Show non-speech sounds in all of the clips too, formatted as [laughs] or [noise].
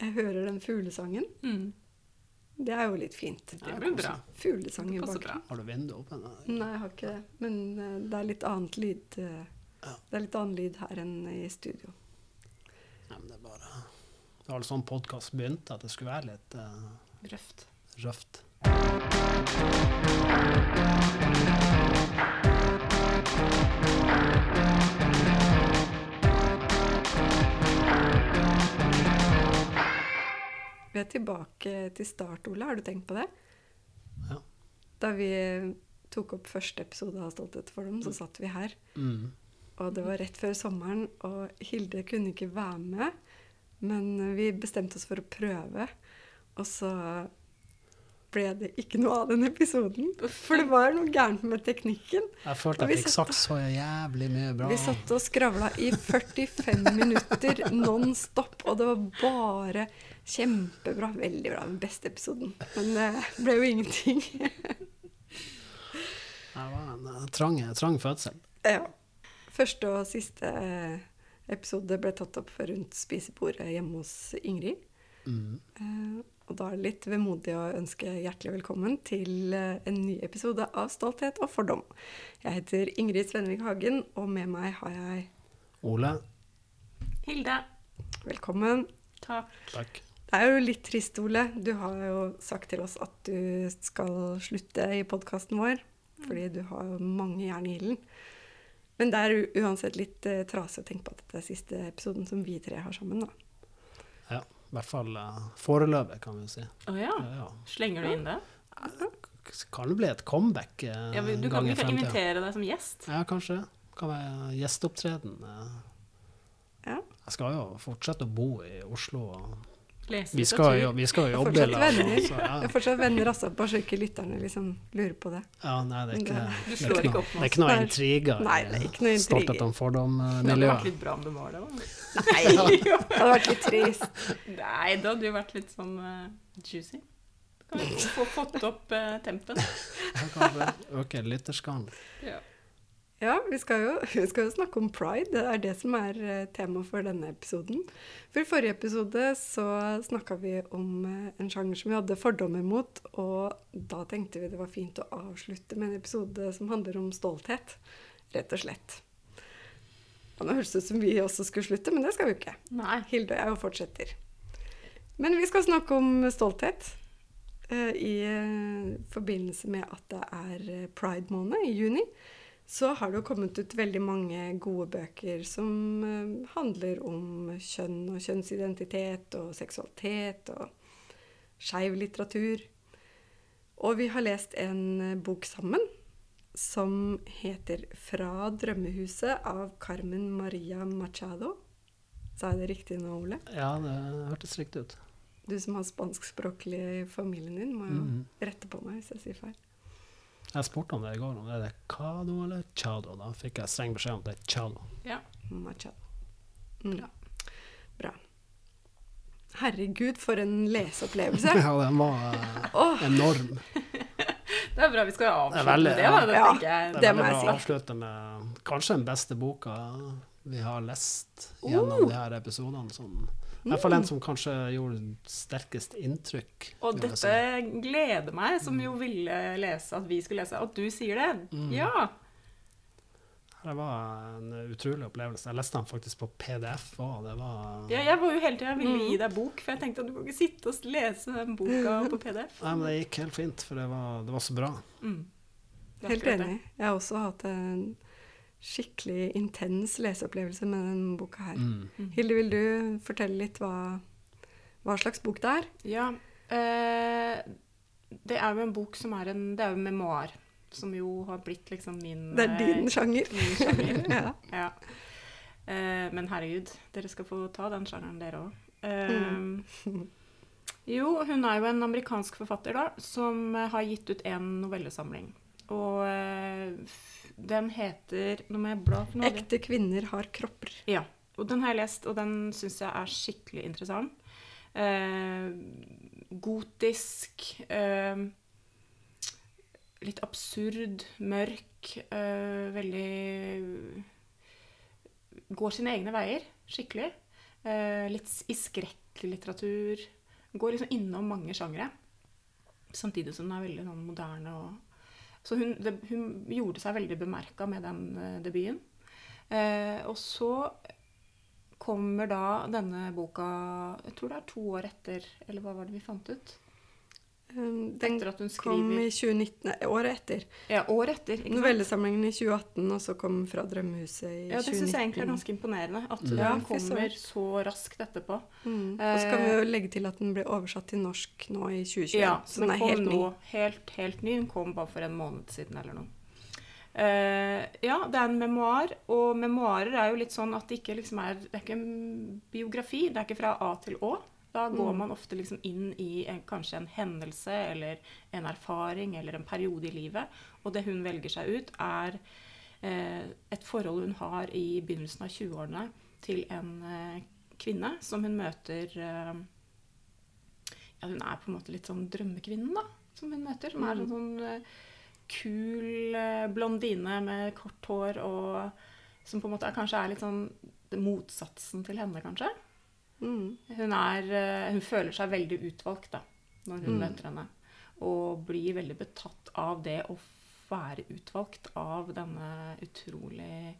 jeg hører den fuglesangen. Mm. Det er jo litt fint. Det blir bra. Fuglesang i bakgrunnen. Har du vinduet ennå? Nei, jeg har ikke det. Men eh, det er litt annet lyd eh, Ja. Det er litt annen lyd her enn i studio. Nei, men det er bare Det var sånn podkast begynte, at det skulle være litt uh, Røft. røft. Vi er tilbake til start, Ole. Har du tenkt på det? Ja. Da vi tok opp første episode av Stolthet for dem, så satt vi her. Mm. Og det var rett før sommeren, og Hilde kunne ikke være med. Men vi bestemte oss for å prøve, og så ble det ikke noe av den episoden. For det var noe gærent med teknikken. Jeg følte jeg fikk sagt så jævlig mye bra. Vi satt og skravla i 45 minutter non stop, og det var bare kjempebra. Veldig bra. Den beste episoden. Men det ble jo ingenting. Det var en eh, trang, trang fødsel. Ja. Første og siste episode ble tatt opp rundt spisebordet hjemme hos Ingrid. Mm. Eh, og da er det litt vemodig å ønske hjertelig velkommen til eh, en ny episode av Stolthet og fordom. Jeg heter Ingrid Svenvik Hagen, og med meg har jeg Ole, Hilde. Velkommen. Takk. takk. Det er jo litt trist, Ole. Du har jo sagt til oss at du skal slutte i podkasten vår. Fordi du har jo mange jern i ilden. Men det er uansett litt eh, trasig å tenke på at dette er siste episoden som vi tre har sammen. da. I hvert fall uh, foreløpig, kan vi si. Å oh, Ja, ja. Slenger du inn det? Kan det bli et comeback eh, Ja, men du kan ikke invitere deg som gjest. Ja, kanskje. Kan være gjesteopptreden. eh. Ja. Jeg skal jo fortsette å bo i Oslo. og Vi skal jo, vi skal jo jobbe i lag, venner. ja. Jeg er fortsatt venner, altså, bare så ikke lytterne liksom lurer på det. ja, nei, det er ikke, Du det slår er ikke, ikke noe, opp det med er ikke noe intriger Nei, det er ikke noe intriger. Startet om fordommiljøet. Det hadde vært litt bra om det var det òg. Nei, [laughs] det hadde vært litt trist. Nei, det hadde jo vært litt sånn uh, juicy. Kan vi få fått opp uh, tempen. Øke okay, lytterskaren. Ja. Ja, vi skal, jo, [laughs] vi skal jo snakke om pride. Det er det som er eh, tema for denne episoden. For i forrige episode så snakka vi om eh, en sjanger som vi hadde fordommer mot, og da tenkte vi det var fint å avslutte med en episode som handler om stolthet, rett og slett. Og nå høres det ut som vi også skulle slutte, men det skal vi ikke. Nei. Hilde og jeg fortsetter. Men vi skal snakke om stolthet eh, i forbindelse med at det er pride-måned i juni. Så har det jo kommet ut veldig mange gode bøker som eh, handler om kjønn og kjønnsidentitet og seksualitet og skeiv litteratur. Og vi har lest en eh, bok sammen som heter 'Fra drømmehuset' av Carmen Maria Machado. Sa jeg det riktig nå, Ole? Ja, det hørtes riktig ut. Du som har spanskspråklig i familien din, må jo Mhm. rette på meg hvis jeg sier feil. Jeg spurte om det i går, om det er Cado eller Chado. Da fikk jeg streng beskjed om det er Chado. Ja. Machado. Bra. Bra. Herregud, for en leseopplevelse. [laughs] Ja, den var eh, enorm. [laughs] Det er bra vi skal Det er avslutte veldig- med det. Da, det ja. jeg. Det Det er må veldig jeg bra å si. avslutte med kanskje den beste boka vi har lest gjennom Uh. de her episodene. Som, I hvert fall den som kanskje gjorde sterkest inntrykk. Og dette gleder meg, som jo ville lese at vi skulle lese. At du sier det. Mm. Ja. Det var en utrolig opplevelse. Jeg leste den faktisk på PDF òg. Det var ja. Jeg var jo hele tida ville Mm. gi deg bok, for jeg tenkte at du kan ikke sitte og lese den boka [laughs] på PDF. Nei, men det gikk helt fint, for det var, det var så bra. Mm. Helt enig. Jeg har også hatt en skikkelig intens leseopplevelse med denne boka her. Mm. Mm. Hilde, vil du fortelle litt hva, hva slags bok det er? Ja. Eh, det er jo en bok som er en Det er jo en memoar. Som jo har blitt liksom min Det er din eh, sjanger. min sjanger. [laughs] ja. Ja. Eh, men herregud, dere skal få ta den sjangeren, dere òg. Eh, Mm. jo, hun er jo en amerikansk forfatter da, som eh, har gitt ut en novellesamling. Og eh, den heter Nå må jeg bla for noe. Ekte kvinner har kropper. Ja. Og den har jeg lest, og den syns jeg er skikkelig interessant. Eh, gotisk. Eh, litt absurd, mørk. Eh, veldig Går sine egne veier. Skikkelig. Eh, litt i skrekklitteratur. Går liksom innom mange sjangre. Samtidig som den er veldig sånn moderne. Og, så hun, det, hun gjorde seg veldig bemerka med den uh, debuten. Uh, og så kommer da denne boka Jeg tror det er to år etter, eller hva var det vi fant ut? Um, den Etter at hun kom i 2019, nei, året etter. Ja, år etter. ikke? Novellesamlingen i 2018, og så kom Fra drømmehuset i Ja, det 2019. syns jeg egentlig er ganske imponerende. At Mm. den Ja, kommer så raskt etterpå. Mm. Og så kan vi Eh, jo legge til at den ble oversatt til norsk nå i 2021. Ja, så den den er kom helt ny. nå helt, helt ny. Den kom bare for en måned siden eller noe. Uh, ja, det er en memoar, og memoarer er jo litt sånn at det ikke liksom er Det er ikke en biografi, det er ikke fra A til Å. Da går Mm. man ofte liksom inn i en, kanskje en hendelse eller en erfaring eller en periode i livet. Og det hun velger seg ut, er eh, et forhold hun har i begynnelsen av 20-årene til en eh, kvinne som hun møter eh, ja, Hun er på en måte litt sånn drømmekvinnen, da, som hun møter. Som er en sånn eh, kul eh, blondine med kort hår og som på en måte er, kanskje er litt sånn motsatsen til henne, kanskje. Mm. Hun, er, eh, hun føler seg veldig utvalgt da, når hun Mm. møter henne. Og blir veldig betatt av det å være utvalgt av denne utrolig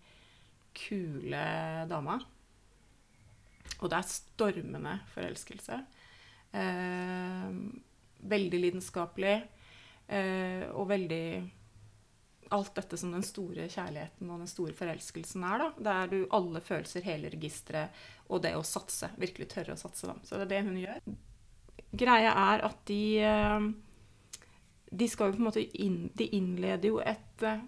kule dama. Og det er stormende forelskelse. Eh, veldig lidenskapelig. Eh, og veldig Alt dette som den store kjærligheten og den store forelskelsen er. da, Der du alle følelser, hele registeret, og det å satse. Virkelig tørre å satse, da. Så det er det hun gjør. Greia er at de eh, De skal jo på en måte inn, De innleder jo et eh,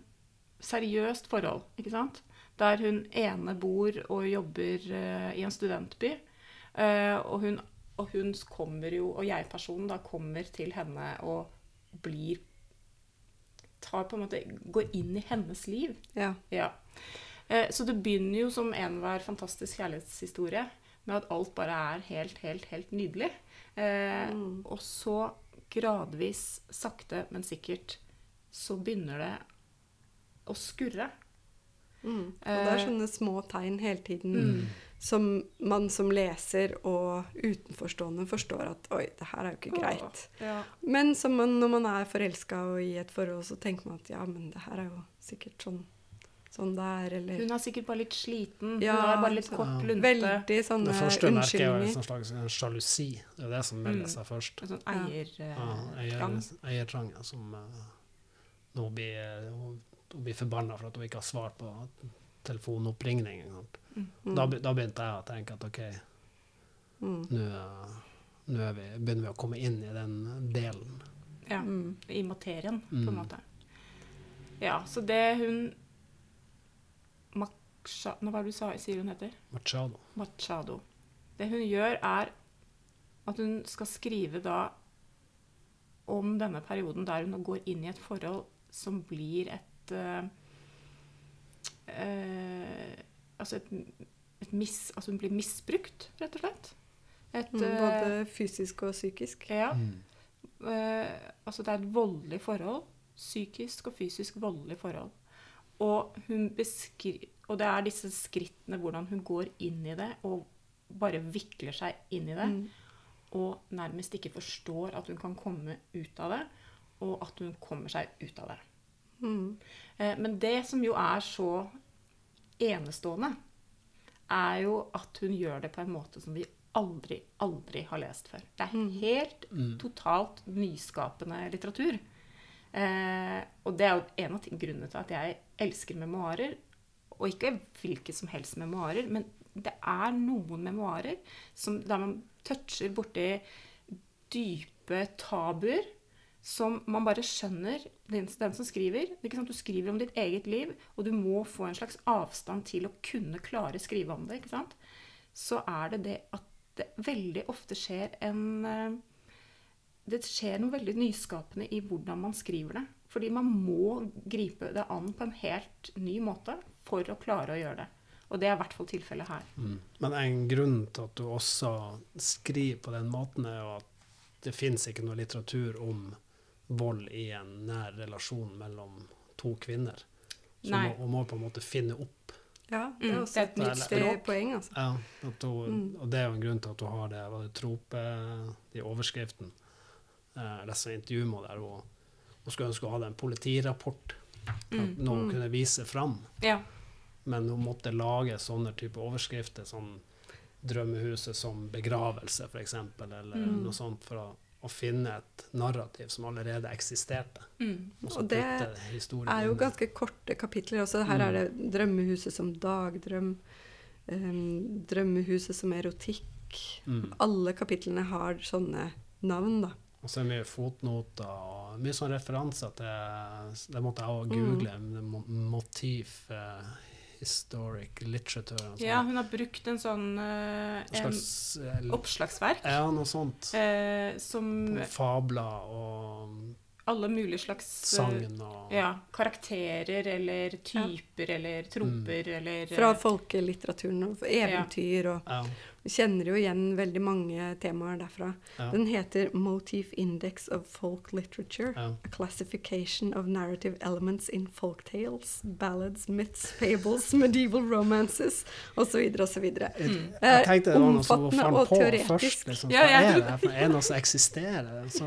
seriøst forhold, ikke sant? Der hun ene bor og jobber eh, i en studentby. Og, hun, og hun kommer jo, og jeg-personen da kommer til henne og blir tar på en måte, Går inn i hennes liv. Ja. Ja. Eh, så det begynner jo som enhver fantastisk kjærlighetshistorie med at alt bare er helt, helt, helt nydelig. Eh, Mm. Og så gradvis, sakte, men sikkert, så begynner det å skurre. Mm. Og det er sånne små tegn hele tiden Mm. Som man som leser og utenforstående forstår at oi, det her er jo ikke greit. Ja. Men som man, når man er forelska og i et forhold, så tenker man at ja, men det her er jo sikkert sånn, sånn det er, eller Hun er sikkert bare litt sliten. Ja, hun har bare litt kort kort lunte. Veldig sånne Det første merket er jo en sånn slags en sjalusi. Det er det som melder Mm. seg først. En sånn Ja. Ja, eiertrang. eier- Eiertrangen som uh, nå blir Hun, hun blir forbanna for at hun ikke har svart på telefonoppringning. ikke sant. Mm. Da, da begynte jeg å tenke at OK, Mm. nå uh, nå er vi, begynner vi å komme inn i den delen. ja. Mm. I materien, på en Mm. måte. Ja, så det hun Machado Nå, Hva er det du sa, sier hun heter? Machado. Machado. Det hun gjør, er at hun skal skrive da om denne perioden der hun går inn i et forhold som blir et uh, eh, Altså et, et mis, altså hun blir misbrukt, rett og slett. Et, Mm, eh, både fysisk og psykisk. ja, Mm. Uh, altså det er et voldelig forhold. Psykisk og fysisk voldelig forhold. Og, hun beskri og det er disse skrittene, hvordan hun går inn i det og bare vikler seg inn i det. Mm. Og nærmest ikke forstår at hun kan komme ut av det, og at hun kommer seg ut av det. Mm. Eh, Men det som jo er så enestående, er jo at hun gjør det på en måte som vi aldri, aldri har lest før. Det er Mm. helt Mm. totalt nyskapende litteratur. Eh, og det er jo en av grunnene til at jeg elsker memoarer. Og ikke hvilke som helst memoarer, men det er noen memoarer som, der man toucher borti dype tabuer som man bare skjønner den, den som skriver. Du skriver om ditt eget liv, og du må få en slags avstand til å kunne klare å skrive om det. Så er det det at det veldig ofte skjer en eh, Det skjer noe veldig nyskapende i hvordan man skriver det. Fordi man må gripe det an på en helt ny måte for å klare å gjøre det. Og det er i hvert fall tilfellet her. Mm. Men en grunn til at du også skriver på den måten, er jo at det fins ikke noe litteratur om vold i en nær relasjon mellom to kvinner. Så Nei. må, hun må på en måte finne opp Ja, det er Mm, også et mm. nytt nytt poeng, altså. Ja, at hun, Mm. og det er jo en grunn til at hun har det, var det trope, i overskriften. Eh, Jeg leste et intervju med henne der hun, hun skulle ønske hun hadde en politirapport, Mm. noe hun Mm. kunne vise fram. Ja. Men hun måtte lage sånne type overskrifter, sånn 'Drømmehuset som begravelse', f.eks., eller Mm. noe sånt, for å, å finne et narrativ som allerede eksisterte. Mm. Og Og det er jo ganske korte kapitler også. Her er det Mm. 'Drømmehuset som dagdrøm', 'Drømmehuset som erotikk'. Mm. Alle kapitlene har sånne navn, da. Og så er det mye fotnoter og mye sånn referanser til Det måtte jeg også Mm. google. mo- Motiv eh, historic literature. sånn. ja, hun har brukt en sånn uh, En slags uh, oppslagsverk Ja, noe sånt. Uh, som Fabler og alle mulige slags sagn og ja, karakterer eller typer eller troper Mm. eller Fra folkelitteraturen og eventyr og ja, kjenner jo igjen veldig mange temaer derfra. ja, Den heter 'Motive Index of Folk Literature'. ja. A classification of narrative elements in folktales, ballads, myths, fables, [laughs] medieval romances osv. osv. Mm. Jeg tenkte det var noe som var Omfattende fant og på teoretisk. først. Liksom. Ja, Hva er det for er noe som eksisterer? Så,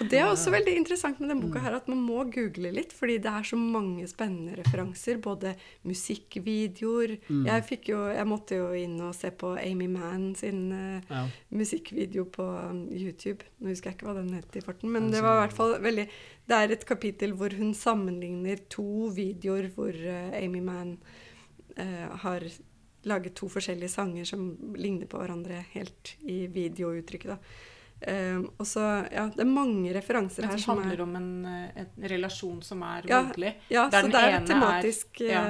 Og det er også veldig interessant med denne boka her, at man må google litt, fordi det er så mange spennende referanser. Både musikkvideoer Mm. Jeg fikk jo, jeg måtte jo inn og se på Amy Mann sin uh, ja. musikkvideo på um, YouTube. Nå husker jeg ikke hva den het i farten, men det var i hvert fall veldig Det er et kapittel hvor hun sammenligner to videoer hvor uh, Amy Mann eh, har laget to forskjellige sanger som ligner på hverandre helt i videouttrykket, da. Um, og så, ja, Det er mange referanser her som som handler er om en, en relasjon som er Ja, voldelig. Ja, der så den det er ene er- tematisk ja.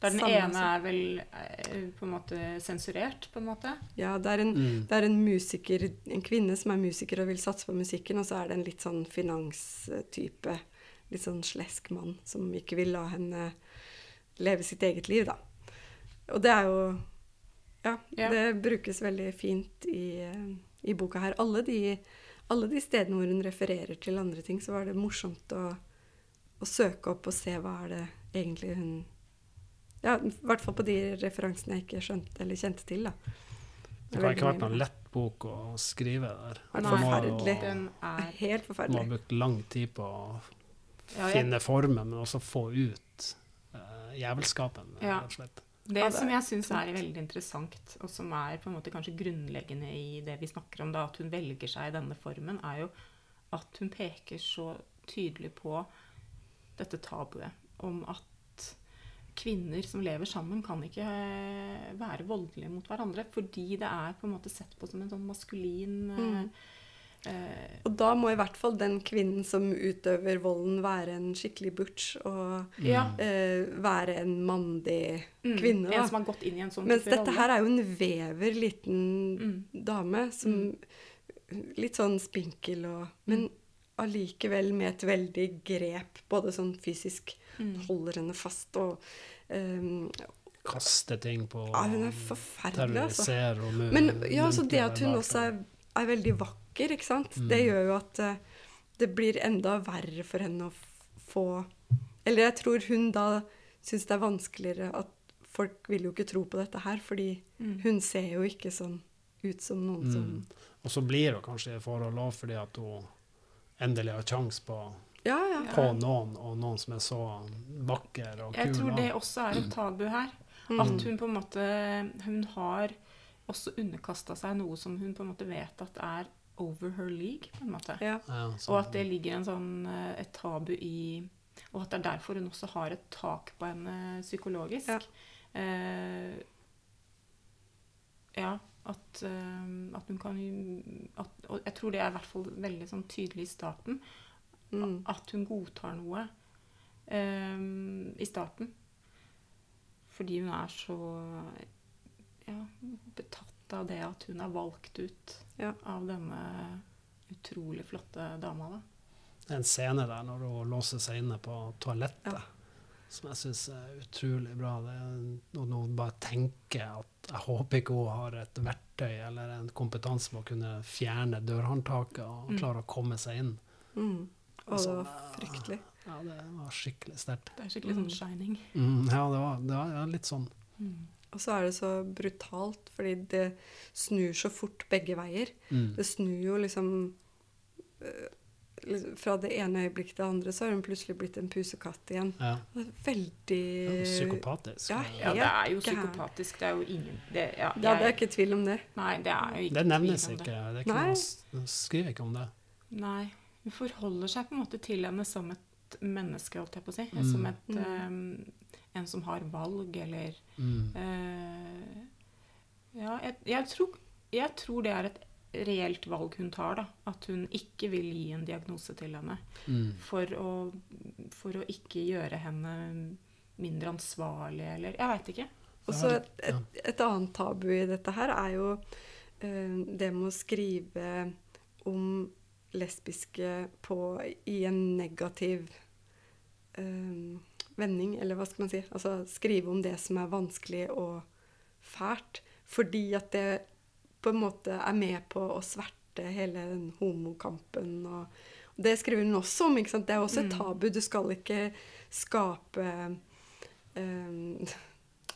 Der den Samme, ene er vel eh, på en måte sensurert, på en måte. Ja, det er en Mm. Det er en musiker, en kvinne som er musiker og vil satse på musikken, og så er det en litt sånn finanstype, litt sånn slesk mann som ikke vil la henne leve sitt eget liv, da. Og det er jo Ja, Ja. det brukes veldig fint i, i boka her. Alle de, alle de stedene hvor hun refererer til andre ting, så var det morsomt å, å søke opp og se hva er det egentlig hun Ja, i hvert fall på de referansene jeg ikke skjønte eller kjente til, da. Det kan ikke ha vært noen lett bok å skrive der. Vært Man forferdelig. Den er helt forferdelig. Man har brukt lang tid på å finne formen, men også få ut uh, jævelskapen, Ja. rett og slett. Det som er jeg syns er veldig interessant, og som er på en måte kanskje grunnleggende i det vi snakker om, da, at hun velger seg i denne formen, er jo at hun peker så tydelig på dette tabuet om at kvinner som lever sammen, kan ikke eh, være voldelige mot hverandre. Fordi det er på en måte sett på som en sånn maskulin eh, Mm. eh, Og da må i hvert fall den kvinnen som utøver volden, være en skikkelig butch og Ja. eh, være en mandig mm, kvinne. En som har gått inn i en sånn Mens dette rolle. her er jo en vever liten Mm. dame som Litt sånn spinkel og Men allikevel med et veldig grep, både sånn fysisk Mm. Holder henne fast og um, Kaster ting på Ja, hun er forferdelig, altså. Og Men ja, altså det at hun også er, er veldig vakker, ikke sant? Mm. Det gjør jo at uh, det blir enda verre for henne å få Eller jeg tror hun da syns det er vanskeligere at folk vil jo ikke tro på dette her, fordi Mm. hun ser jo ikke sånn ut som noen som Mm. Og så blir hun kanskje i forhold òg fordi at hun endelig har kjangs på, Ja, ja. På noen, og noen som er så vakker og Jeg tror det også er et tabu her. Mm. At hun på en måte Hun har også underkasta seg noe som hun på en måte vet at er over her league, på en måte. ja. Ja, så- Og at det ligger en sånn, eh, et tabu i Og at det er derfor hun også har et tak på henne psykologisk. Ja. Eh, ja, at, eh, at hun kan at, Og jeg tror det er i hvert fall veldig sånn tydelig i starten. Mm. At hun godtar noe um, i starten. Fordi hun er så ja, betatt av det at hun er valgt ut Ja. av denne utrolig flotte dama. da. Det er en scene der når hun låser seg inne på toalettet, Ja. som jeg syns er utrolig bra. Det er når hun bare tenker at jeg håper ikke hun har et verktøy eller en kompetanse på å kunne fjerne dørhåndtaket og Mm. klare å komme seg inn. Mm. Og det Sånn, var fryktelig. Ja, det var skikkelig sterkt. Det er skikkelig Mm. sånn shining. Mm, ja, det var, det var litt sånn. Mm. Og så er det så brutalt, fordi det snur så fort begge veier. Mm. Det snur jo liksom eh, liksom Fra det ene øyeblikket til det andre så har hun plutselig blitt en pusekatt igjen. Ja. Det er veldig Ja, Psykopatisk. Ja, Ja, det er jo psykopatisk. Det er jo ingen det, ja, Ja, det er ikke tvil om det. Nei, det er jo ikke Det nevnes tvil om ikke. det. Det er ikke noe, det skriver ikke om det. Nei. Hun forholder seg på en måte til henne som et menneske, holdt jeg på å si. Mm. Som et, Mm. eh, en som har valg, eller Mm. uh, Ja, jeg, jeg, tror, jeg tror det er et reelt valg hun tar, da. At hun ikke vil gi en diagnose til henne. Mm. For å, for å ikke gjøre henne mindre ansvarlig, eller Jeg veit ikke. Og så et, et, et annet tabu i dette her er jo uh, det med å skrive om lesbiske på, i en negativ eh, vending, eller hva skal man si. Altså skrive om det som er vanskelig og fælt. Fordi at det på en måte er med på å sverte hele den homokampen. Og, og det skriver hun også om. ikke sant? Det er også et Mm. tabu. Du skal ikke skape eh,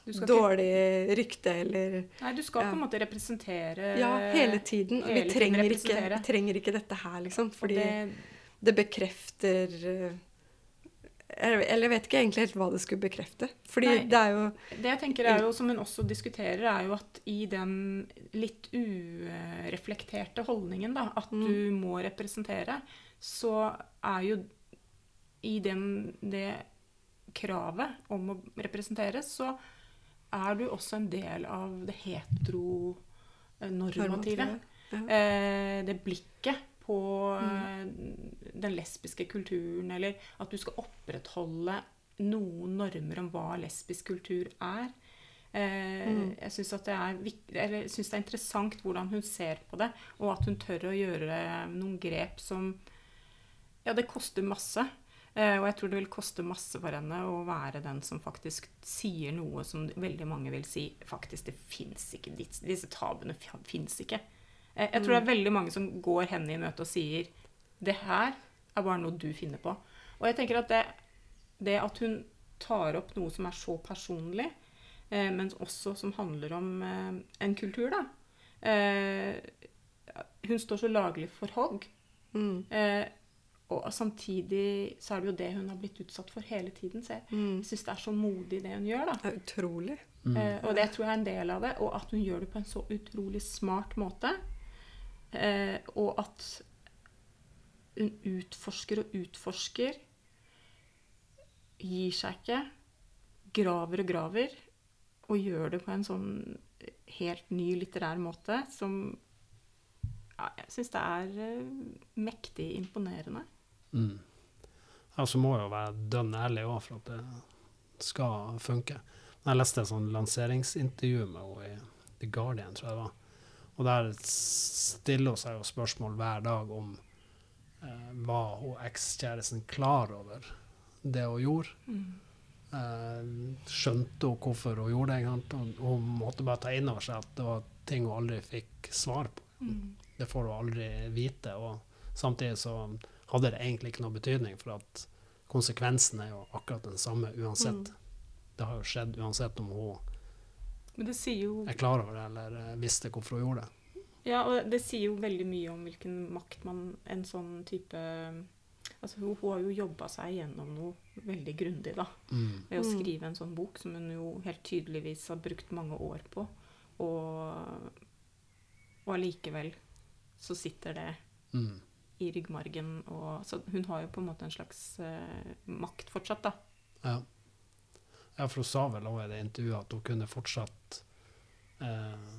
Du skal ikke, dårlig rykte eller nei, du skal Ja. på en måte representere Ja, hele tiden. hele vi, tiden trenger ikke, vi trenger ikke dette her, liksom. Fordi det, det, bekrefter eh, Eller eller jeg vet ikke egentlig helt hva det skulle bekrefte. Fordi Nei. det er jo Det jeg tenker er jo, som hun også diskuterer, er jo at i den litt ureflekterte holdningen, da, at Mm. du må representere, så er jo i den, det kravet om å representere, så er du også en del av det heteronormative. Ja. Eh, det blikket på mm. den lesbiske kulturen, eller at du skal opprettholde noen normer om hva lesbisk kultur er. Eh, Mm. Jeg syns det, det er interessant hvordan hun ser på det, og at hun tør å gjøre noen grep som Ja, det koster masse. Eh, og jeg tror det vil koste masse for henne å være den som faktisk sier noe som veldig mange vil si faktisk det fins ikke. Disse, tabuene fins ikke. Eh, jeg tror det er veldig mange som går henne i møte og sier det her er bare noe du finner på. Og jeg tenker at det, det at hun tar opp noe som er så personlig, eh, men også som handler om eh, en kultur, da. Eh, hun står så laglig for hogg. mm, Eh, og samtidig så er det jo det hun har blitt utsatt for hele tiden. Så jeg mm, syns det er så modig det hun gjør, da. Det er utrolig. Mm. Eh, og det tror jeg er en del av det. Og at hun gjør det på en så utrolig smart måte. Eh, og at hun utforsker og utforsker. Gir seg ikke. Graver og graver. Og gjør det på en sånn helt ny litterær måte som ja, Jeg syns det er eh, mektig imponerende. Mm. Og så må jeg jo være dønn ærlig òg for at det skal funke. Jeg leste et sånn lanseringsintervju med henne i The Guardian, tror jeg det var. Og der stiller hun seg jo spørsmål hver dag om eh, var hun ekskjæresten klar over det hun gjorde. Eh, skjønte hun hvorfor hun gjorde det? hun måtte bare ta inn over seg at det var ting hun aldri fikk svar på. Mm. Det får hun aldri vite. Og samtidig så hadde det egentlig ikke noe betydning, for at konsekvensen er jo akkurat den samme uansett. Det har jo skjedd uansett om hun Men det sier jo er klar over det eller eh, visste hvorfor hun gjorde det. Ja, og det sier jo veldig mye om hvilken makt man en sånn type Altså, hun, hun har jo jobba seg gjennom noe veldig grundig, da. Mm. Ved å Mm. skrive en sånn bok som hun jo helt tydeligvis har brukt mange år på. Og, og allikevel så sitter det Mm. I ryggmargen. Og, så hun har jo på en måte en slags uh, makt fortsatt, da. Ja. ja, for hun sa vel i det intervjuet at hun kunne fortsatt uh,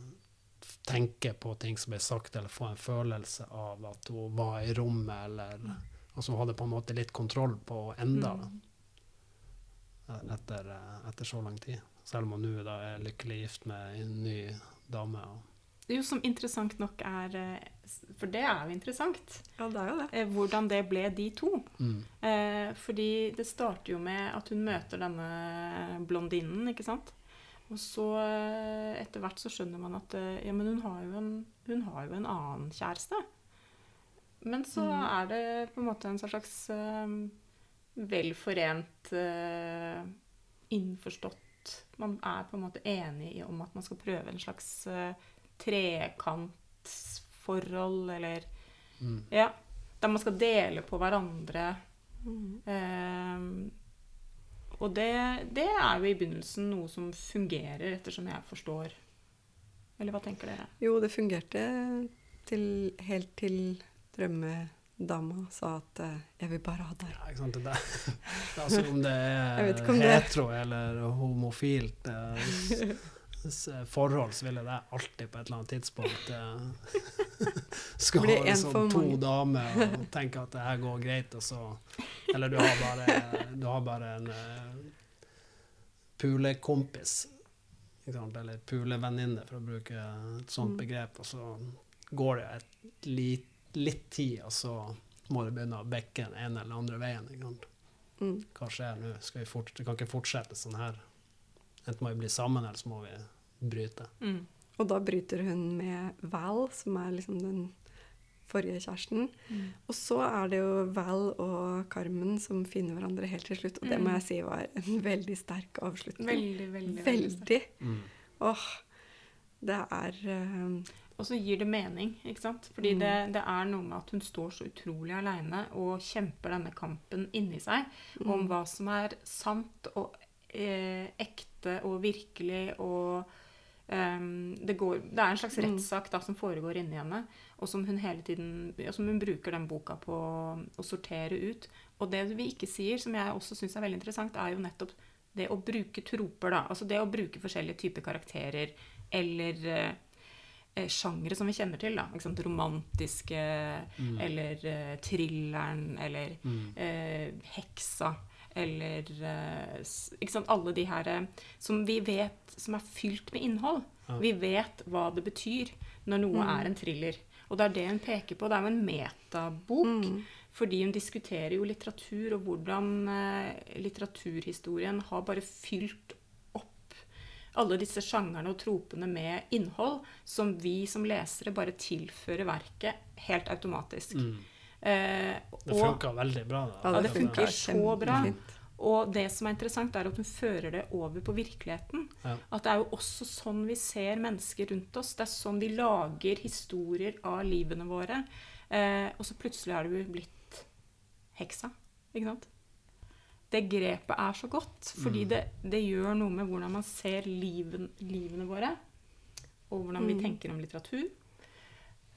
tenke på ting som ble sagt, eller få en følelse av at hun var i rommet, eller Altså hun hadde på en måte litt kontroll på enda, Mm. etter, eh, etter så lang tid. Selv om hun nå er lykkelig gift med en ny dame. Og, jo som interessant nok er eh, For det er jo interessant. Ja, det er jo det. eh, Hvordan det ble de to. mm, Eh, fordi det starter jo med at hun møter denne blondinen, ikke sant? Og så etter hvert så skjønner man at ja, men hun har jo en, hun har jo en annen kjæreste. Men så Mm. er det på en måte en slags velforent, innforstått Man er på en måte enig i- om at man skal prøve en slags eh, trekantforhold, eller Mm. Ja. Der man skal dele på hverandre. Mm. Eh, og det, det er jo i begynnelsen noe som fungerer, ettersom jeg forstår. Eller hva tenker dere? Jo, det fungerte til, helt til drømmedama sa at eh, 'jeg vil bare ha deg'. Ja, ikke sant? Det det, altså, om det [laughs] er det- hetero eller homofilt Det, s- [laughs] forhold, så ville det alltid på et eller annet tidspunkt eh, [laughs] skal ha en liksom to damer og tenke at det her går greit, og så Eller du har bare, du har bare en uh, pulekompis, eller pulevenninne, for å bruke et sånt Mm. begrep, og så går det et litt, litt tid, og så må det begynne å bekke den ene eller andre veien. Ikke sant? Mm. Hva skjer nå? Skal vi fort, kan ikke fortsette sånn her. Enten må vi bli sammen, eller så må vi bryte. Mm. Og da bryter hun med Val, som er liksom den forrige kjæresten. Mm. Og så er det jo Val og Carmen som finner hverandre helt til slutt. Og det må Mm. jeg si var en [laughs] veldig sterk avslutning. Veldig, veldig. veldig. Veldig. Mm. Åh, det er uh, Og så gir det mening, ikke sant? Fordi Mm. det, det er noe med at hun står så utrolig aleine og kjemper denne kampen inni seg om mm, hva som er sant og ekte og virkelig og um, det, går, det er en slags Mm. rettssak som foregår inni henne, og som hun hele tiden og som hun bruker den boka på å sortere ut. Og det vi ikke sier, som jeg også syns er veldig interessant, er jo nettopp det å bruke troper. da, Altså det å bruke forskjellige typer karakterer eller eh, eh, sjangre som vi kjenner til. da, ikke sant? Romantiske, Mm. eller eh, thrilleren, eller Mm. eh, heksa, eller eh, ikke sant? Alle de her eh, som vi vet som er fylt med innhold. Ja. Vi vet hva det betyr når noe Mm. er en thriller. Og det er det hun peker på. Det er jo en metabok. mm, Fordi hun diskuterer jo litteratur, og hvordan eh, litteraturhistorien har bare fylt opp alle disse sjangerne og tropene med innhold som vi som lesere bare tilfører verket helt automatisk. Mm. Eh, Det funka veldig bra. Da. Ja, det funker så bra. og det som er interessant, er at hun fører det over på virkeligheten. Ja. At det er jo også sånn vi ser mennesker rundt oss. Det er sånn vi lager historier av livene våre. Eh, og så plutselig har du blitt heksa. Ikke sant? Det grepet er så godt, fordi Mm. det, det gjør noe med hvordan man ser liven, livene våre. Og hvordan vi Mm. tenker om litteratur.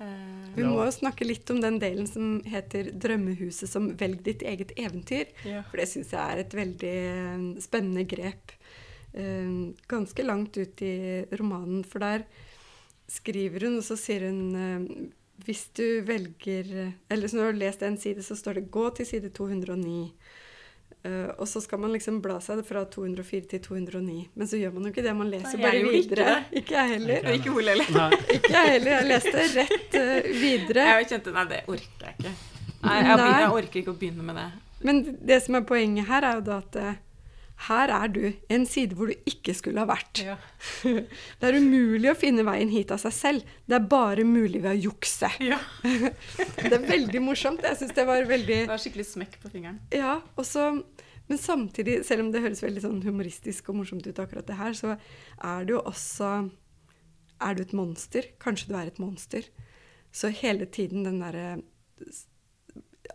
Eh, Vi må jo snakke litt om den delen som heter 'Drømmehuset som velg ditt eget eventyr'. ja. For det syns jeg er et veldig eh, spennende grep. Eh, ganske langt ut i romanen, for der skriver hun, og så sier hun Hvis du velger Eller så når du har lest en side, så står det 'gå til side 209'. Eh, og så skal man liksom bla seg fra 204 til 209. Men så gjør man jo ikke det. Man leser Nei, bare ikke videre. Ikke jeg heller. Ikke Ikke Ole heller. [laughs] Ikke jeg heller. Jeg leste rett uh, videre. Jeg kjente Nei, det orker jeg ikke. Nei, jeg, jeg orker ikke å begynne med det. Men det som er poenget her, er jo da at eh, her er du en side hvor du ikke skulle ha vært. Ja. [laughs] Det er umulig å finne veien hit av seg selv. Det er bare mulig ved å jukse. Ja. [laughs] Det er veldig morsomt. Jeg syns det var veldig Det var skikkelig smekk på fingeren. Ja, også, Men samtidig, selv om det høres veldig sånn humoristisk og morsomt ut, akkurat det her, så er det jo også Er du et monster? Kanskje du er et monster. Så hele tiden den derre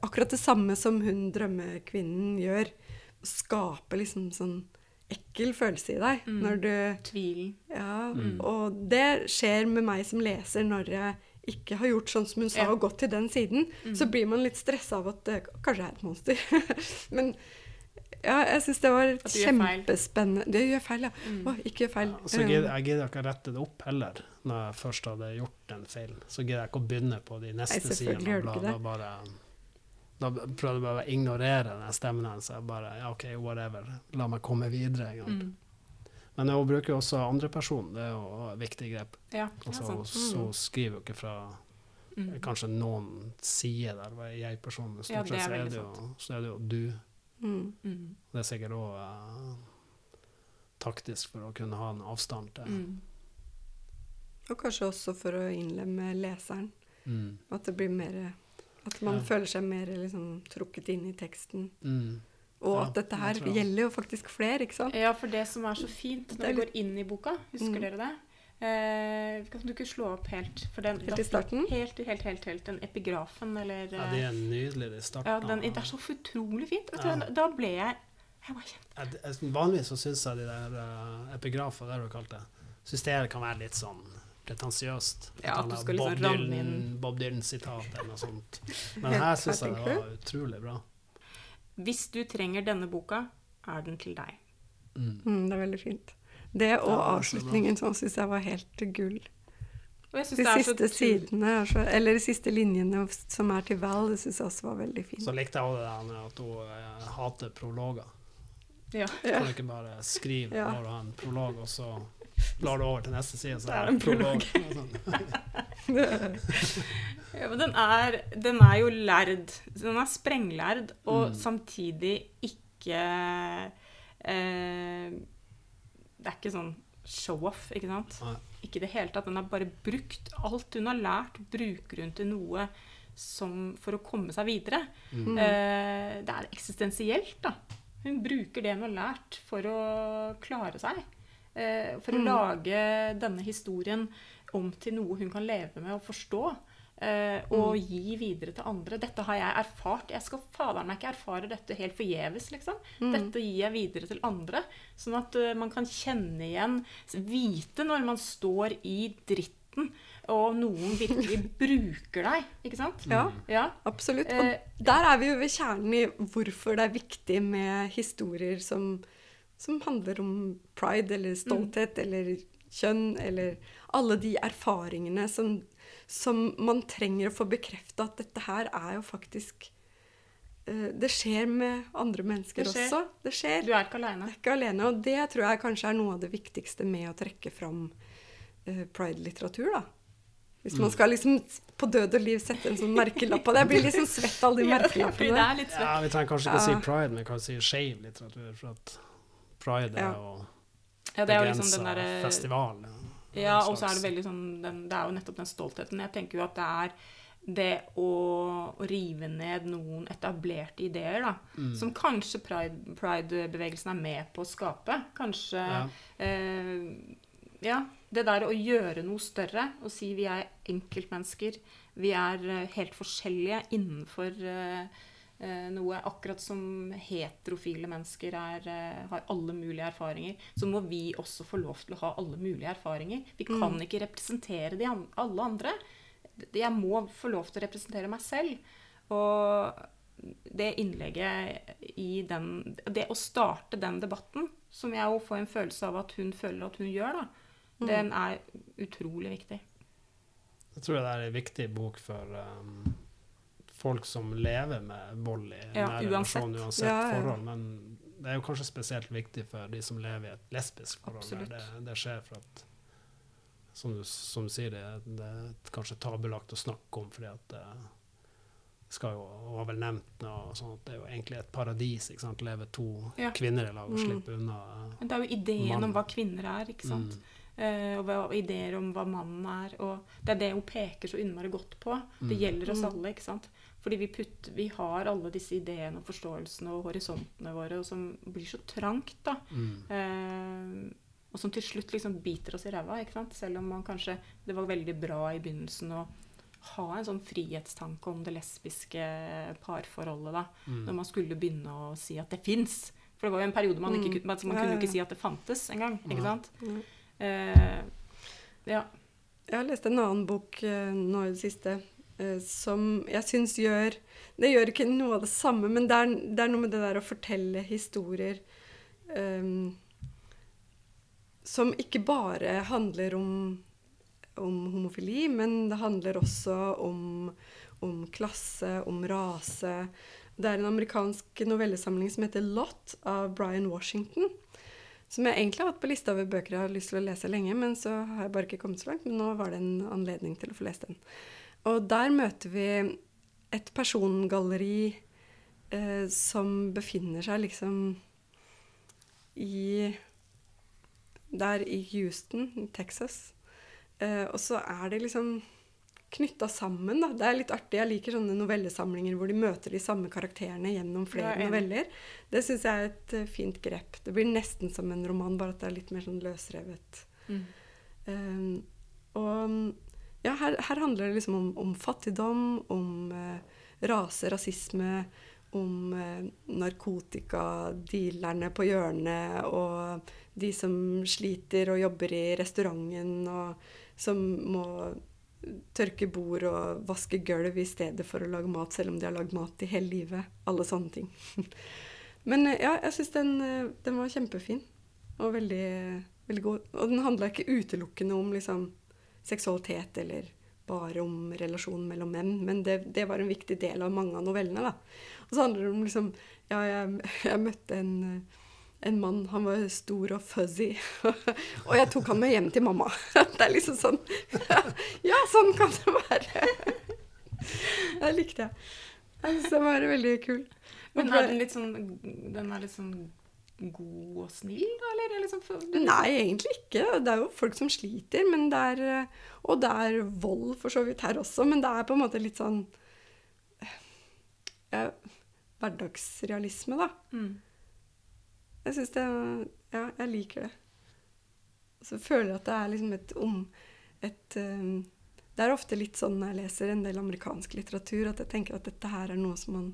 Akkurat det samme som hun drømmekvinnen gjør. Skape liksom sånn ekkel følelse i deg Mm. når du Tvilen. Ja, Mm. og det skjer med meg som leser når jeg ikke har gjort sånn som hun sa, Ja. og gått til den siden. Mm. Så blir man litt stressa av at det kanskje er et monster. [laughs] Men ja, jeg syns det var kjempespennende. Det gjør feil, ja. Mm. Å, ikke gjør feil. så gidder jeg gidder ikke å rette det opp heller, når jeg først hadde gjort en feil. Så gidder jeg ikke å begynne på de neste Nei, av sidene. og du og ikke bla, det. Da, prøvde jeg bare å ignorere den stemmen hennes. Bare ja, OK, whatever. La meg komme videre. en gang. Mm. Men hun bruker jo også andreperson. Det er jo et viktig grep. Ja, Altså, sant. så Mm. skriver jo ikke fra Mm. kanskje noen sider der er jeg-personen Ja, Stort det er sett så, er veldig det jo, så er det jo du. Mm. Mm. Det er sikkert òg taktisk for å kunne ha en avstand til Mm. Og kanskje også for å innlemme leseren. mm. At det blir mer At man Ja. føler seg mer liksom, trukket inn i teksten. Mm. Og Ja, at dette her gjelder jo faktisk flere, ikke sant? Ja, for det som er så fint når vi går inn i boka, husker Mm. dere det? Eh, kan du ikke slå opp helt for den, Helt i starten? Helt, helt, helt, helt, den epigrafen, eller Ja, det er nydelig. de starten. ja, den, Det er så utrolig fint. Vet du, Ja. Da ble jeg Jeg var kjempe... Jeg- jeg- Vanligvis så syns jeg de der uh, epigrafer, det har du kalt det, syns det kan være litt sånn pretensiøst. Ja, At du skal liksom Bob ramme Dylan- inn- Bob Dylan-sitat eller noe sånt. [laughs] Men her syns jeg det var utrolig bra. Hvis du trenger denne boka, er den til deg. Mm. Mm, det er veldig fint. Det og Ja, avslutningen sånn syns jeg var helt gull. De siste sidene, så, eller de siste linjene som er til Val, det syns jeg også var veldig fint. Så likte jeg også det der med at hun eh, hater prologer. Ja. Ja. Kan du ikke bare skrive Ja. når du har en prolog, og så blar du over til neste side, så Det er er det en prolog. Sånn. [laughs] Ja, men den er, den er jo lærd. Den er sprenglærd, og Mm. samtidig ikke eh, Det er ikke sånn show-off, ikke sant? Nei. Ikke i det hele tatt. Den har bare brukt alt hun har lært, bruker hun til noe som for å komme seg videre. Mm. Eh, det er eksistensielt, da. Hun bruker det hun har lært for å klare seg. Eh, for å Mm. lage denne historien om til noe hun kan leve med og forstå. Eh, og gi videre til andre. Dette har jeg erfart. Jeg skal fader meg ikke erfare dette helt forgjeves, liksom. Mm. Dette gir jeg videre til andre. Sånn at eh, man kan kjenne igjen, vite når man står i dritten, og noen virkelig [laughs] bruker deg. Ikke sant? Ja, Ja. absolutt. Eh, Og der er vi jo ved kjernen i hvorfor det er viktig med historier som, som handler om pride eller stolthet eller kjønn eller alle de erfaringene som, som man trenger å få bekrefta at dette her er jo faktisk eh, Det skjer med andre mennesker Det også. Det skjer. Du er ikke alene. er ikke alene. Og det tror jeg kanskje er noe av det viktigste med å trekke fram uh, pride-litteratur, da. Hvis man skal liksom på død og liv sette en sånn merkelapp på det. Jeg blir liksom svett av de [laughs] Ja, fordi det merkelappene. er. Ja, vi trenger kanskje ikke Ja. si pride, men vi kan si skeiv litteratur, for at pride Ja. og Ja, det er jo liksom den der, festival. Ja, og så er det veldig sånn den, Det er jo nettopp den stoltheten. Jeg tenker jo at det er det å, rive ned noen etablerte ideer, da. Mm. Som kanskje pride- pride-bevegelsen er med på å skape. Kanskje Ja. eh, Ja. Det der å gjøre noe større og si vi er enkeltmennesker. Vi er eh, helt forskjellige innenfor eh, eh, noe. Akkurat som heterofile mennesker er, eh, har alle mulige erfaringer, så må vi også få lov til å ha alle mulige erfaringer. Vi kan Mm. ikke representere de an alle andre. Jeg må få lov til å representere meg selv. Og det innlegget i den Det å starte den debatten, som jeg jo får en følelse av at hun føler at hun gjør, da, Mm. den er utrolig viktig. Jeg tror det er en viktig bok for um, folk som lever med vold i Ja, nære uansett. relasjon, uansett Ja, ja. forhold. Men det er jo kanskje spesielt viktig for de som lever i et lesbisk forhold. Der det, det skjer for at Som du, som du sier, det, det er kanskje tabulagt å snakke om fordi at det skal jo, har vel nevnt noe sånt, at det er jo egentlig et paradis. ikke sant? Leve to Ja. kvinner i lag og Mm. slippe unna. Men det er jo ideen mannen. om hva kvinner er, ikke sant? Mm. Uh, og hva, ideer om hva mannen er. Og det er det hun peker så innmari godt på. Det Mm. gjelder oss Mm. alle, ikke sant? Fordi vi, putter, vi har alle disse ideene og forståelsene og horisontene våre, og som blir så trangt, da. Mm. Eh, og som til slutt liksom biter oss i ræva, ikke sant? Selv om man kanskje Det var veldig bra i begynnelsen å ha en sånn frihetstanke om det lesbiske parforholdet, da. Mm. Når man skulle begynne å si at det fins. For det var jo en periode man ikke Mm. kunne, altså man kunne jo ikke si at det fantes engang. Ikke sant? Mm. Eh, ja. Jeg har lest en annen bok eh, nå i det siste som jeg syns gjør Det gjør ikke noe av det samme, men det er, det er noe med det der å fortelle historier um, som ikke bare handler om, om homofili, men det handler også om, om klasse, om rase. Det er en amerikansk novellesamling som heter Lot av Brian Washington. Som jeg egentlig har hatt på lista over bøker jeg har lyst til å lese lenge, men så har jeg bare ikke kommet så langt. Men nå var det en anledning til å få lest den. Og der møter vi et persongalleri eh, som befinner seg liksom i Der i Houston, Texas. Eh, og så er det liksom knytta sammen. Da. Det er litt artig. Jeg liker sånne novellesamlinger hvor de møter de samme karakterene gjennom flere Ja, noveller. Det syns jeg er et eh, fint grep. Det blir nesten som en roman, bare at det er litt mer sånn løsrevet. Mm. Um, og ja, her, her handler det liksom om, om fattigdom, om eh, rase, rasisme, om eh, narkotika, dealerne på hjørnet og de som sliter og jobber i restauranten og som må tørke bord og vaske gulv i stedet for å lage mat, selv om de har lagd mat i hele livet. Alle sånne ting. [laughs] Men eh, ja, jeg syns den, eh, den var kjempefin og veldig, veldig god. Og den handla ikke utelukkende om liksom, seksualitet eller bare om relasjonen mellom menn, men det, det var en viktig del av mange av novellene. da. Og så handler det om liksom Ja, jeg, jeg møtte en, en mann, han var stor og fuzzy, [laughs] og jeg tok han med hjem til mamma. [laughs] Det er liksom sånn [laughs] Ja, sånn kan det være. Det likte jeg. Jeg syns den var veldig kul. Men er den litt sånn Den er litt sånn god og snill, da? Eller er liksom for, det Nei, egentlig ikke. Det er jo folk som sliter, er eh, Og det er vold for så vidt her også, men det er på en måte litt sånn ja, Hverdagsrealisme, da. Mm. Jeg syns det Ja, jeg liker det. Så føler jeg at det er liksom et om et um, Det er ofte litt sånn når jeg leser en del amerikansk litteratur, at jeg tenker at dette her er noe som man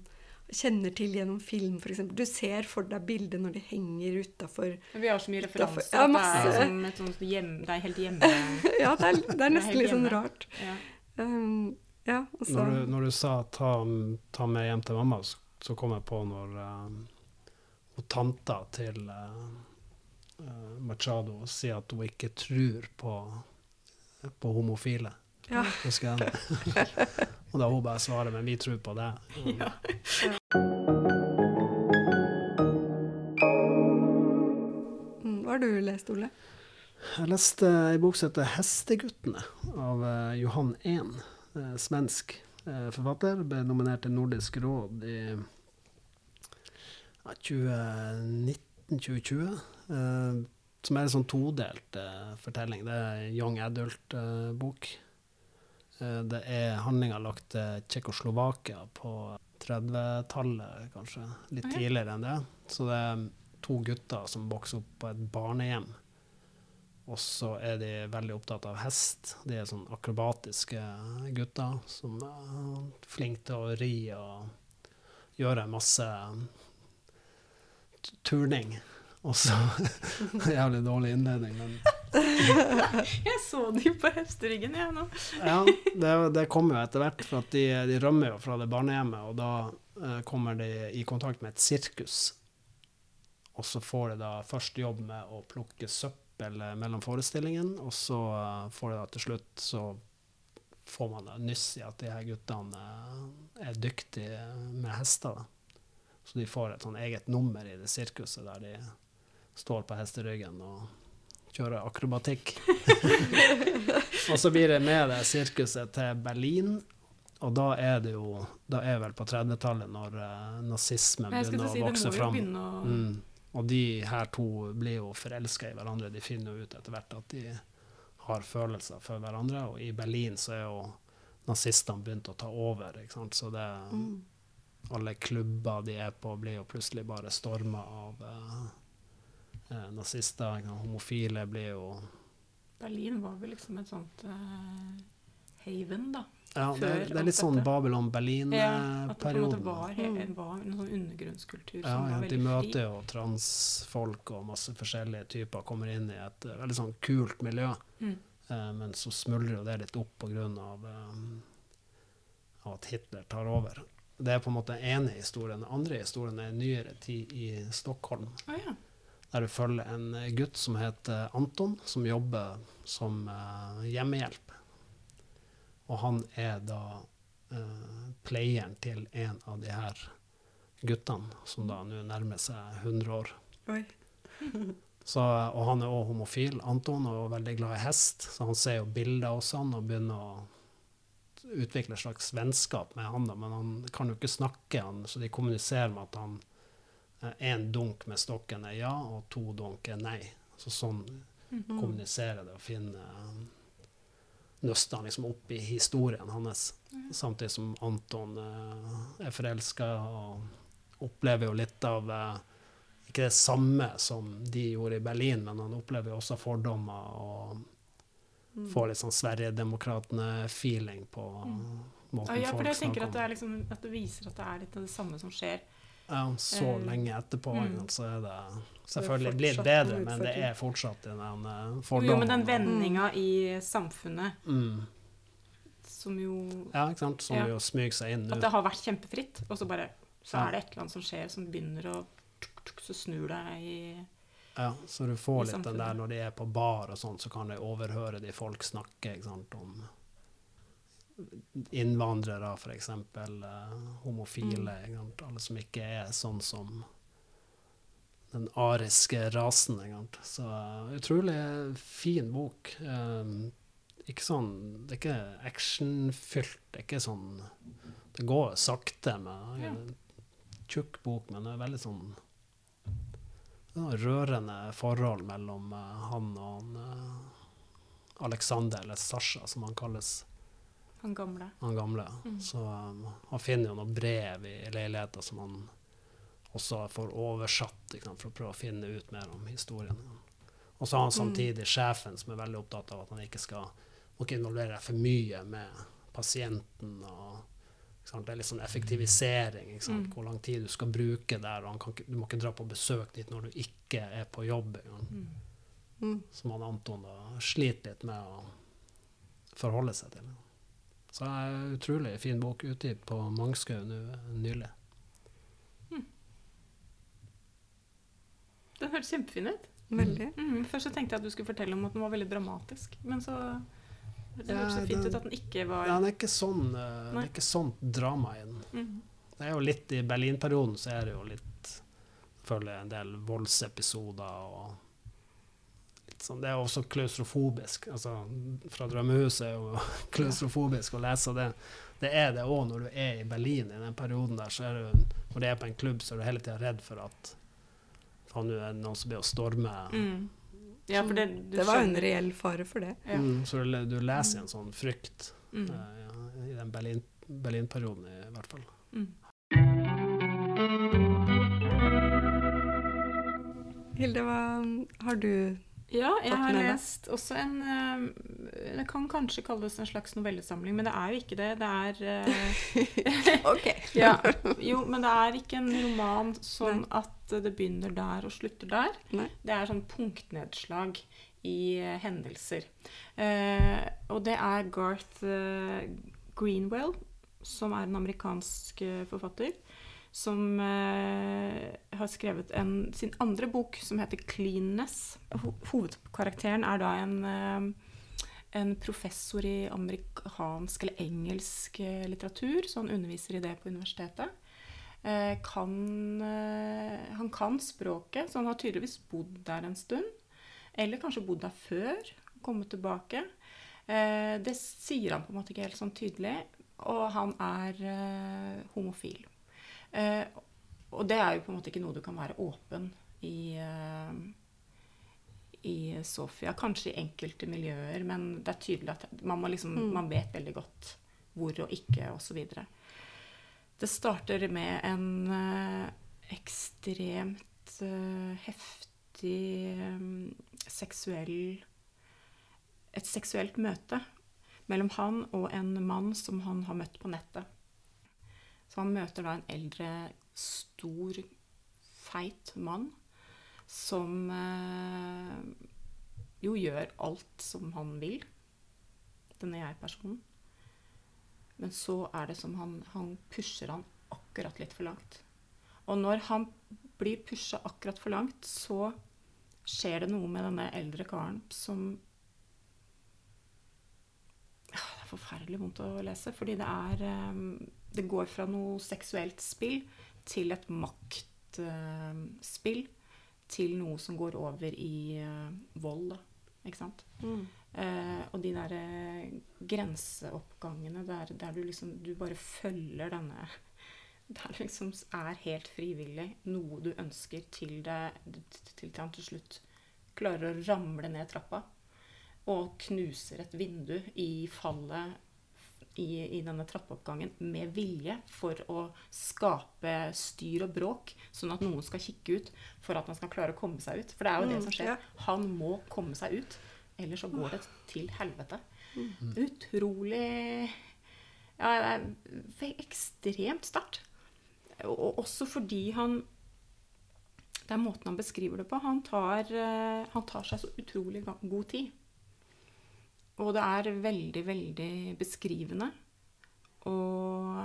kjenner til gjennom film, f.eks. Du ser for deg bildet når de henger utafor Men Vi har så mye referanser. ja, masse. Det er, sånn, et sånt hjem, det er helt hjemme... [laughs] Ja, det er, det er nesten helt litt sånn hjemme. rart. Ja. Um, ja, og Når du, når du sa ta, ta med hjem til mamma, så, så kom jeg på når um, tanta til uh, uh, Machado sier at hun ikke tror på, på homofile. Ja. Husker jeg? [laughs] Og da hun bare svarer 'men vi tror på det'. Ja. Mm, Hva har du lest, Ole? Jeg leste ei bok som heter 'Hesteguttene' av eh, Johan Ehn, eh, svensk eh, forfatter. Ble nominert til Nordisk råd i ja, 2019-2020. Eh, som er en sånn todelt fortelling. Det er en young adult-bok. Eh, det er handlinga lagt til Tsjekkoslovakia på 30-tallet, kanskje. Litt okay. tidligere enn det. Så det er to gutter som vokser opp på et barnehjem. Og så er de veldig opptatt av hest. De er sånn akrobatiske gutter som er flinke til å ri og gjøre masse turning. Og så [laughs] Jævlig dårlig innledning, men [laughs] Jeg så de på hesteryggen, jeg nå. ja, det, det kommer jo etter hvert, for de, de rømmer jo fra det barnehjemmet, og da eh, kommer de i kontakt med et sirkus. Og så får de da først jobb med å plukke søppel eh, mellom forestillingen, og så eh, får de da til slutt så får man nyss i at de her guttene eh, er dyktige med hester. Da. Så de får et sånn eget nummer i det sirkuset der de står på hesteryggen og kjører akrobatikk. [laughs] og så blir det med det sirkuset til Berlin. Og da er det jo Da er vel på 30-tallet når uh, nazismen begynner si, å vokse fram. å Mm. Og de her to blir jo forelska i hverandre. De finner jo ut etter hvert at de har følelser for hverandre. Og i Berlin så er jo nazistene begynt å ta over, ikke sant. Så det Mm. alle klubber de er på, blir jo plutselig bare storma av eh, eh, nazister. ikke. Homofile blir jo Berlin var vel liksom et sånt eh, haven, da. Ja, det, er- det er litt sånn dette. Ja, at det på en måte var, Mm. var en sånn undergrunnskultur Ja, som ja, var de møter fri. jo transfolk og masse forskjellige typer, kommer inn i et eh, veldig sånn kult miljø. Mm. Eh, men så smuldrer jo det litt opp pga. Um, av at Hitler tar over. Det er på en måte den ene historien. Den andre historien er nyere tid i Stockholm. Oh, ja. Der du følger en eh, gutt som heter Anton, som jobber som eh, hjemmehjelp. Og han er da eh, pleieren til en av de her guttene, som da nå nærmer seg 100 år. [laughs] Så, og han er òg homofil, Anton, og veldig glad i hest, så han ser jo bilder hos han og begynner å utvikle et slags vennskap med han, da, men han kan jo ikke snakke, han, så de kommuniserer med at han én dunk med stokken er ja, og to dunk er nei. Så sånn Mhm. kommunisere det og finne nøster han liksom opp i historien hans. Samtidig som Anton eh, er forelska og opplever jo litt av eh, Ikke det samme som de gjorde i Berlin, men han opplever jo også fordommer og Mm. får litt sånn Sverigedemokratene-feeling på måten Ja, ja, for jeg tenker at det, liksom, at det viser at det er litt av det samme som skjer. Ja, så Eh, lenge etterpå, mm. så er det selvfølgelig blitt bedre, men det er fortsatt den uh, Jo, men den vendinga i samfunnet Mm. som jo Ja, ikke sant, som Ja. jo smyger seg inn nå. At det har vært kjempefritt, og så bare Så Ja. er det et eller annet som skjer, som begynner å tuk, tuk, Så snur det i Ja, så du får litt den der når de er på bar og sånn, så kan de overhøre de folk snakke ikke sant, om innvandrere, for eksempel, eh, homofile, Mm. alle som ikke er sånn som den ariske rasen. Så eh, utrolig fin bok. Eh, ikke sånn, det er ikke actionfylt, det er ikke sånn Det går sakte med Ja. tjukk bok, men det er veldig sånn er rørende forhold mellom han og han, Alexander, eller Sasha, som han kalles, han gamle. han gamle. Mm. Så um, han finner jo noen brev i leiligheten som han også får oversatt sant, for å prøve å finne ut mer om historien. Og så har han Mm. samtidig sjefen som er veldig opptatt av at han ikke skal må ikke involvere deg for mye med pasienten. og sant, Det er litt sånn effektivisering. Sant? Mm. Hvor lang tid du skal bruke der. og han kan ikke, Du må ikke dra på besøk dit når du ikke er på jobb. Mm. Mm. Som han Anton da sliter litt med å forholde seg til. Så det er en utrolig fin bok utgitt på Mangskau nå nylig. Den hørtes kjempefin ut. Veldig. Mm, først så tenkte jeg at du skulle fortelle om at den var veldig dramatisk, men så Det Ja, hørtes så fint den- ut at den ikke var Ja, det er ikke sånn, eh, det er ikke sånt drama i den. mm. Det er jo litt I Berlin-perioden så er det jo litt Føler jeg en del voldsepisoder og sånn, Det er også klaustrofobisk. Altså, fra Drømmehuset er jo [laughs] klaustrofobisk å lese det. Det er det òg når du er i Berlin i den perioden der. så er du, Når du er på en klubb, så er du hele tida redd for at faen, nå er det noen som blir å storme. Mm. Ja, for det, du Det var en reell fare for det. Ja. Mm, så du, du leser en sånn frykt Mm. uh, ja, i den Berlin- Berlin-perioden i hvert fall. Mm. Hilde, hva har du Ja, jeg har lest også en eh, Det kan kanskje kalles en slags novellesamling, men det er jo ikke det. Det er eh, [laughs] OK. [laughs] ja, Jo, men det er ikke en roman sånn at det begynner der og slutter der. Nei. Det er sånn punktnedslag i uh, hendelser. Uh, og det er Garth eh, Greenwell, som er en amerikansk eh, forfatter, som eh, har skrevet en, sin andre bok som heter 'Cleanness'. Ho hovedkarakteren er da en eh, en professor i amerikansk eller engelsk eh, litteratur, så han underviser i det på universitetet. Eh, kan, eh, han kan språket, så han har tydeligvis bodd der en stund. Eller kanskje bodd der før, kommet tilbake. Eh, det sier han på en måte ikke helt sånn tydelig. Og han er homofil. Eh, og det er jo på en måte ikke noe du kan være åpen i eh, i Sofia. Kanskje i enkelte miljøer, men det er tydelig at man, må liksom, Mm. man vet veldig godt hvor og ikke, osv. Det starter med en eh, ekstremt eh, heftig seksuell Et seksuelt møte mellom han og en mann som han har møtt på nettet. Så han møter da en eldre, stor, feit mann som eh, jo gjør alt som han vil, denne jeg-personen. Men så er det som han, han pusher han akkurat litt for langt. Og når han blir pusha akkurat for langt, så skjer det noe med denne eldre karen som Det er forferdelig vondt å lese, fordi det er eh, Det går fra noe seksuelt spill til et maktspill til noe som går over i eh, vold, da. Ikke sant? Mm. Eh, og de der eh, grenseoppgangene der, der du liksom Du bare følger denne [laughs] Der det liksom er helt frivillig noe du ønsker til det til han til slutt klarer å ramle ned trappa. og knuser et vindu i fallet i, i denne trappeoppgangen med vilje for å skape styr og bråk, sånn at noen skal kikke ut for at han skal klare å komme seg ut. For det er jo det Mm, som skjer. ja. Han må komme seg ut, ellers så går det til helvete. Mm. Utrolig Ja, det er ekstremt sterkt. Og og også fordi han Det er måten han beskriver det på. Han tar, eh, han tar seg så utrolig god tid. Og det er veldig, veldig beskrivende. Og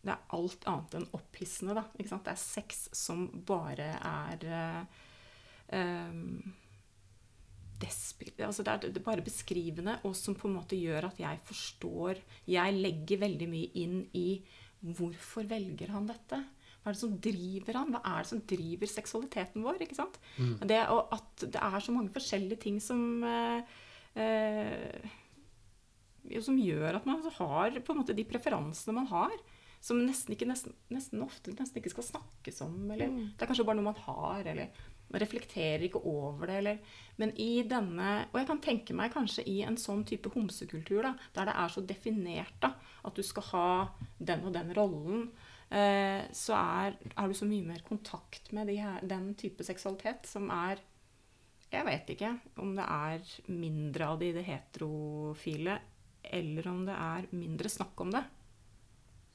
det er alt annet enn opphissende, da. Ikke sant? Det er sex som bare er ehm, altså det, er, det bare beskrivende, og som på en måte gjør at jeg forstår Jeg legger veldig mye inn i hvorfor velger han dette? Hva er det som driver han? Hva er det som driver seksualiteten vår? ikke sant? Det, og at det er så mange forskjellige ting som eh, eh, som gjør at man har på en måte de preferansene man har, som nesten, ikke, nesten, nesten ofte nesten ikke skal snakkes om. Eller, Det er kanskje bare noe man har, eller man reflekterer ikke over det. Eller, men i denne Og jeg kan tenke meg kanskje i en sånn type homsekultur, da, der det er så definert da, at du skal ha den og den rollen, eh, så er, er du så mye mer kontakt med de her, den type seksualitet som er jeg vet ikke om det er mindre av det i det heterofile, eller om det er mindre snakk om det.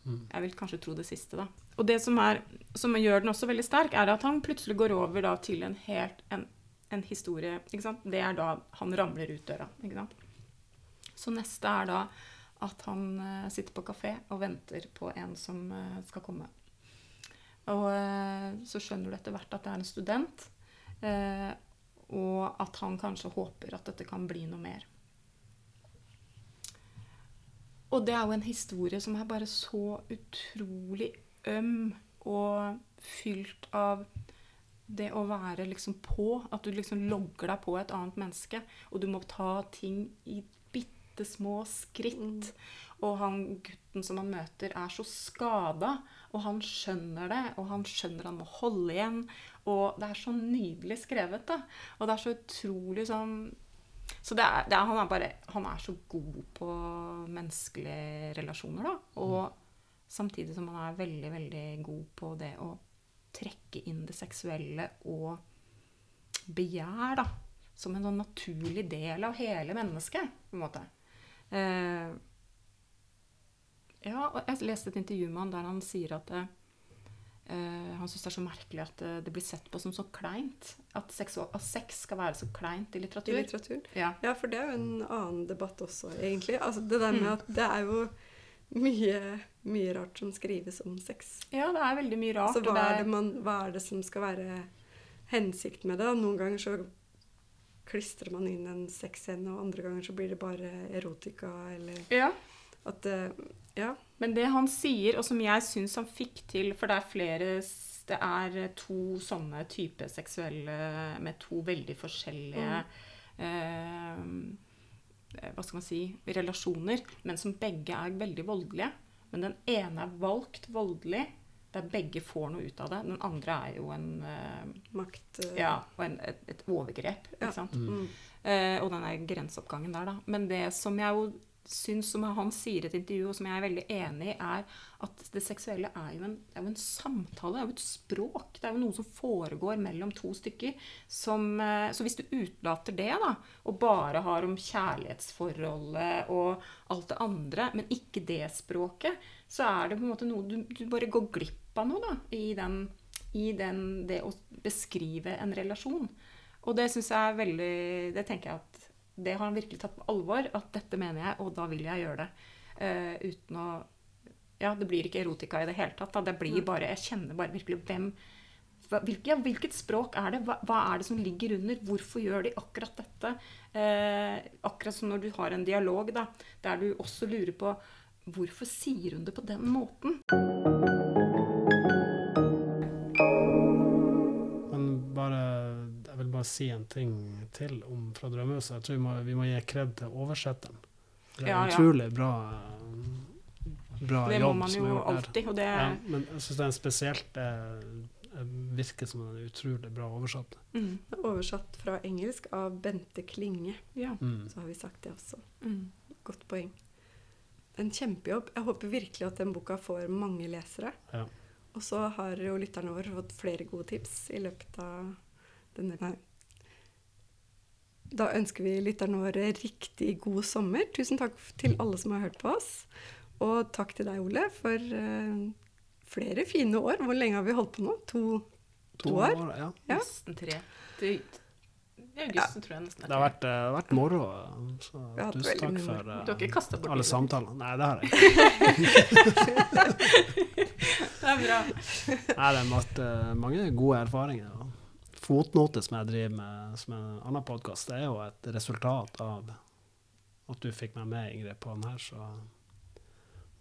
Jeg vil kanskje tro det siste, da. Og det som, er, som gjør den også veldig sterk, er at han plutselig går over da, til en helt en, en historie. Det er da han ramler ut døra. Så neste er da at han uh, sitter på kafé og venter på en som uh, skal komme. Og uh, så skjønner du etter hvert at det er en student. Og at han kanskje håper at dette kan bli noe mer. Og det er jo en historie som er bare så utrolig øm og fylt av det å være liksom på. At du liksom logger deg på et annet menneske, og du må ta ting i bitte små skritt. Og han gutten som han møter, er så skada, og han skjønner det. Og han skjønner han må holde igjen. Og det er så nydelig skrevet, da. Og det er så utrolig sånn Så det er, det er, han, er bare, han er så god på menneskelige relasjoner, da. Og samtidig som han er veldig, veldig god på det å trekke inn det seksuelle og begjær, da. Som en sånn naturlig del av hele mennesket, på en måte. Eh, ja, og jeg leste et intervju med han der han sier at uh, han syns det er så merkelig at eh, det blir sett på som så kleint. At sex, at sex skal være så kleint i I litteratur. litteratur. Ja. Ja, for det er jo en annen debatt også, egentlig. Altså, det der med Mm. at det er jo mye, mye rart som skrives om sex. ja, det er veldig mye rart. Så hva er, det man, hva er det som skal være hensikten med det? Noen ganger så klistrer man inn en sexscene, og andre ganger så blir det bare erotika, eller ja. at det Ja. Men det han sier, og som jeg syns han fikk til For det er flere Det er to sånne typer seksuelle med to veldig forskjellige eh, Hva skal man si Relasjoner, men som begge er veldig voldelige. Men den ene er valgt voldelig, der begge får noe ut av det. Den andre er jo en eh, Makt eh, Ja, og en, et, et overgrep. Ja. Ikke sant? Mm. Eh, og den er grenseoppgangen der, da. Men det som jeg jo syns, som han sier i et intervju, og som jeg er veldig enig i, er at det seksuelle er jo, en, er jo en samtale, det er jo et språk. Det er jo noe som foregår mellom to stykker. Som, eh, så hvis du utelater det, da, og bare har om kjærlighetsforholdet og alt det andre, men ikke det språket, så er det på en måte noe du, du bare går glipp av noe, da, i, den, i den, det å beskrive en relasjon. Og det syns jeg er veldig Det tenker jeg at det har han virkelig tatt på alvor. At dette mener jeg, og da vil jeg gjøre det. Uh, uten å Ja, det blir ikke erotika i det hele tatt. Da. Det blir bare Jeg kjenner bare virkelig hvem hvilket, ja, hvilket språk er det? Hva, hva er det som ligger under? Hvorfor gjør de akkurat dette? Uh, akkurat som når du har en dialog da, der du også lurer på Hvorfor sier hun det på den måten? Bare si en ting til om Fra drømmehuset. Jeg tror vi må, vi må gi kred til oversetteren. Det er Ja, ja. utrolig bra, bra Det jobb som er jo gjort der. alltid. Og det Ja, men jeg syns det er spesielt eh, Det virker som er utrolig bra oversatt. Mm. Oversatt fra engelsk av Bente Klinge, Ja. Mm. så har vi sagt det også. Mm. Godt poeng. En kjempejobb. Jeg håper virkelig at den boka får mange lesere. Ja. Og så har jo lytterne våre fått flere gode tips i løpet av denne. Da ønsker vi lytterne våre riktig god sommer. Tusen takk til alle som har hørt på oss. Og takk til deg, Ole, for eh, flere fine år. Hvor lenge har vi holdt på nå? To, to år? ja. Ja. Nesten tre. Det, I august ja. tror jeg nesten Det har vært, uh, vært moro, så tusen takk for Du har ikke bort alle samtalene. Nei, det har jeg ikke. [laughs] Det er bra. Nei, det har vært uh, mange gode erfaringer. og Fotnote som jeg driver med som en annen podkast, det er jo et resultat av at du fikk meg med, Ingrid, på den her. Så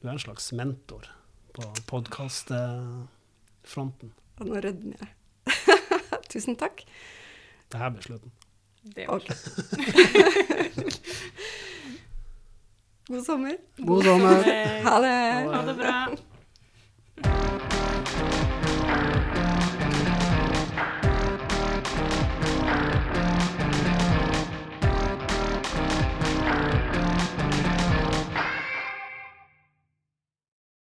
du er en slags mentor på podkastfronten. Og nå rødmer jeg. [laughs] Tusen takk. Det her blir slutten. Det òg. Ok. [laughs] God sommer. God sommer! Ha det. Ha det bra.